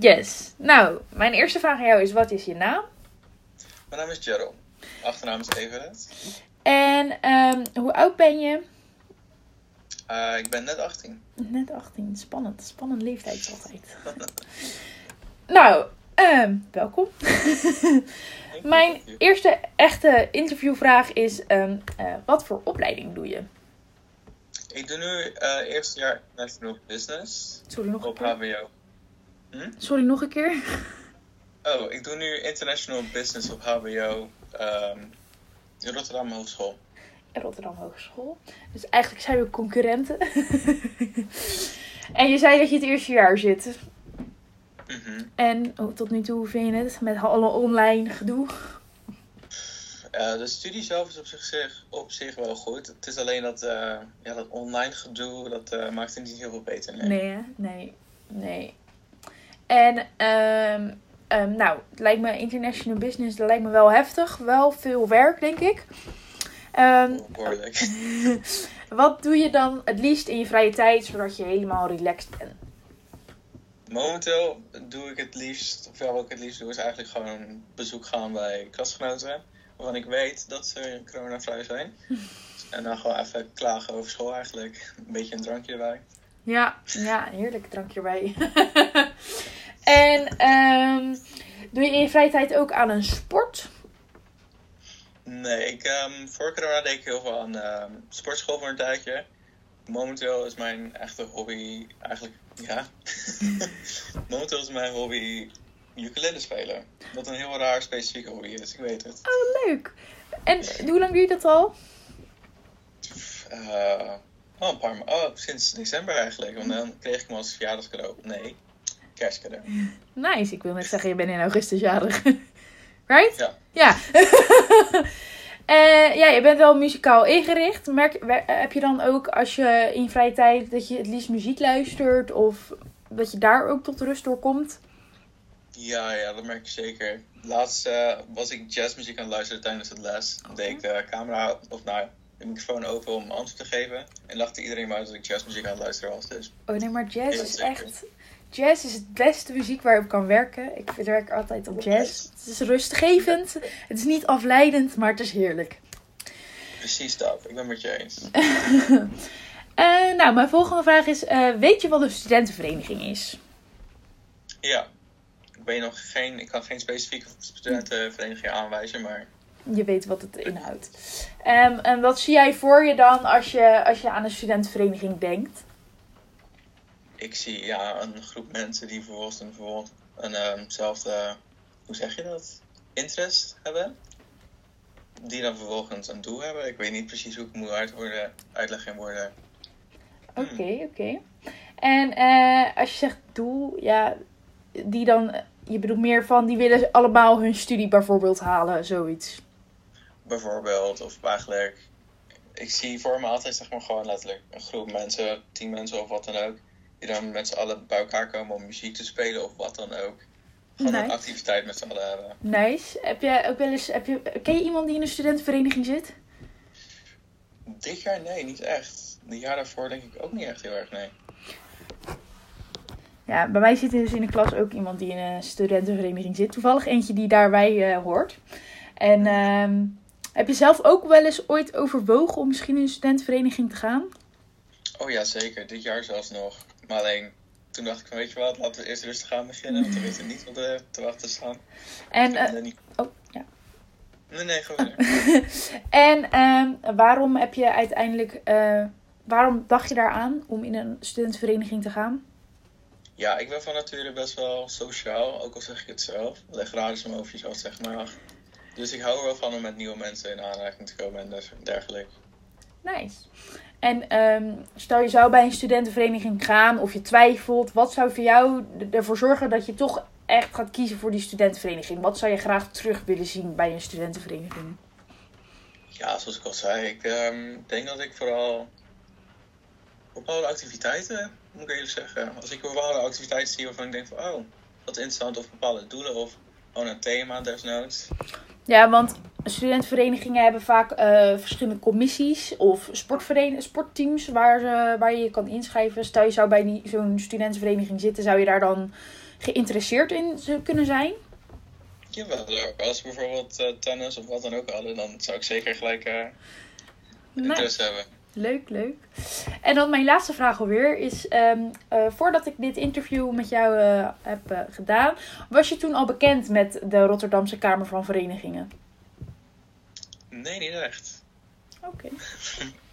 Yes. Nou, mijn eerste vraag aan jou is: wat is je naam? Mijn naam is Gerald. Achternaam is Everett. En ehm, hoe oud ben je? Uh, ik ben net 18. Net 18. Spannend. Spannend leeftijd altijd. nou, um, welkom. Mijn eerste echte interviewvraag is: um, uh, wat voor opleiding doe je? Ik doe nu uh, eerste jaar International Business. Sorry, nog op een. HBO. Hm? Sorry, nog een keer. Oh, ik doe nu International Business op HBO um, in Rotterdam Hogeschool. In Rotterdam Hogeschool. Dus eigenlijk zijn we concurrenten. en je zei dat je het eerste jaar zit. Mm -hmm. En oh, tot nu toe, hoe vind je het met alle online gedoe? Uh, de studie zelf is op zich, op zich wel goed. Het is alleen dat, uh, ja, dat online gedoe, dat uh, maakt het niet heel veel beter. Nee, nee, hè? nee. nee. En um, um, nou, het lijkt me international business, dat lijkt me wel heftig. Wel veel werk, denk ik. Um, Behoorlijk. wat doe je dan het liefst in je vrije tijd, zodat je helemaal relaxed bent? Momenteel doe ik het liefst, of ja, wat ik het liefst doe, is eigenlijk gewoon bezoek gaan bij klasgenoten. Waarvan ik weet dat ze coronavrij zijn. en dan gewoon even klagen over school eigenlijk. Een beetje een drankje erbij. Ja, ja heerlijk drankje erbij. en um, doe je in je vrije tijd ook aan een sport? Nee, ik, um, voor corona deed ik heel veel aan um, sportschool voor een tijdje. Momenteel is mijn echte hobby eigenlijk, ja. Momenteel is mijn hobby ukulele spelen. Wat een heel raar specifieke hobby is, ik weet het. Oh, leuk. En hoe lang doe je dat al? Uh, oh, een paar oh, sinds december eigenlijk. Want dan kreeg ik hem als verjaardagscadeau. Nee, kerstcadeau. Nice, ik wil net zeggen, je bent in augustus jarig. right? Ja. Ja. uh, ja, je bent wel muzikaal ingericht. Merk, heb je dan ook als je in je vrije tijd dat je het liefst muziek luistert? Of dat je daar ook tot rust door komt? Ja, ja, dat merk ik zeker. Laatst uh, was ik jazzmuziek aan het luisteren tijdens het les. Dan deed ik de camera, of nou, de microfoon open om antwoord te geven. En lachte iedereen maar dat ik jazzmuziek aan het luisteren was. Dus. Oh nee, maar jazz is echt... Jazz is het beste muziek waar je op kan werken. Ik werk altijd op jazz. Het is rustgevend. Het is niet afleidend, maar het is heerlijk. Precies dat. Ik ben met je eens. uh, nou, mijn volgende vraag is... Uh, weet je wat een studentenvereniging is? Ja. Ik, ben nog geen, ik kan geen specifieke studentenvereniging aanwijzen, maar... Je weet wat het inhoudt. Um, en wat zie jij voor je dan als je, als je aan een studentenvereniging denkt? Ik zie ja, een groep mensen die bijvoorbeeld een, bijvoorbeeld eenzelfde, um, hoe zeg je dat, interest hebben. Die dan vervolgens een doel hebben. Ik weet niet precies hoe ik moet uitwoorden, uitleggen in woorden. Oké, okay, oké. Okay. En uh, als je zegt doel, ja, die dan, je bedoelt meer van, die willen allemaal hun studie bijvoorbeeld halen, zoiets. Bijvoorbeeld, of eigenlijk, ik zie voor me altijd zeg maar gewoon letterlijk een groep mensen, tien mensen of wat dan ook dan met z'n allen bij elkaar komen om muziek te spelen of wat dan ook. Gewoon nice. een activiteit met z'n allen hebben. Nice. Heb jij ook wel eens, heb je, ken je iemand die in een studentenvereniging zit? Dit jaar nee, niet echt. De jaar daarvoor denk ik ook niet echt heel erg, nee. Ja, bij mij zit dus in de klas ook iemand die in een studentenvereniging zit. Toevallig eentje die daarbij uh, hoort. En uh, heb je zelf ook wel eens ooit overwogen om misschien in een studentenvereniging te gaan? Oh ja, zeker. Dit jaar zelfs nog. Maar alleen, toen dacht ik van, weet je wat, laten we eerst rustig gaan beginnen. Want we weten niet wat er te wachten staan. En, uh, niet... oh, ja. Nee, nee, gewoon En um, waarom heb je uiteindelijk, uh, waarom dacht je daaraan om in een studentenvereniging te gaan? Ja, ik ben van nature best wel sociaal, ook al zeg ik het zelf. Leg raar is mijn over jezelf, zeg maar. Dus ik hou er wel van om met nieuwe mensen in aanraking te komen en dergelijke. Nice. En um, stel je zou bij een studentenvereniging gaan of je twijfelt, wat zou voor jou ervoor zorgen dat je toch echt gaat kiezen voor die studentenvereniging? Wat zou je graag terug willen zien bij een studentenvereniging? Ja, zoals ik al zei, ik um, denk dat ik vooral bepaalde activiteiten, moet ik eerlijk zeggen. Als ik bepaalde activiteiten zie waarvan ik denk van, oh, dat is interessant, of bepaalde doelen, of gewoon een thema desnoods. Ja, want studentenverenigingen hebben vaak uh, verschillende commissies of sportteams waar, ze, waar je je kan inschrijven. Stel je zou bij zo'n studentenvereniging zitten, zou je daar dan geïnteresseerd in kunnen zijn? Jawel, als bijvoorbeeld uh, tennis of wat dan ook hadden, dan zou ik zeker gelijk interesse hebben. Leuk, leuk. En dan mijn laatste vraag alweer is: um, uh, voordat ik dit interview met jou heb gedaan, was je toen al bekend met de Rotterdamse Kamer van Verenigingen? Nee, niet echt. Oké. Okay.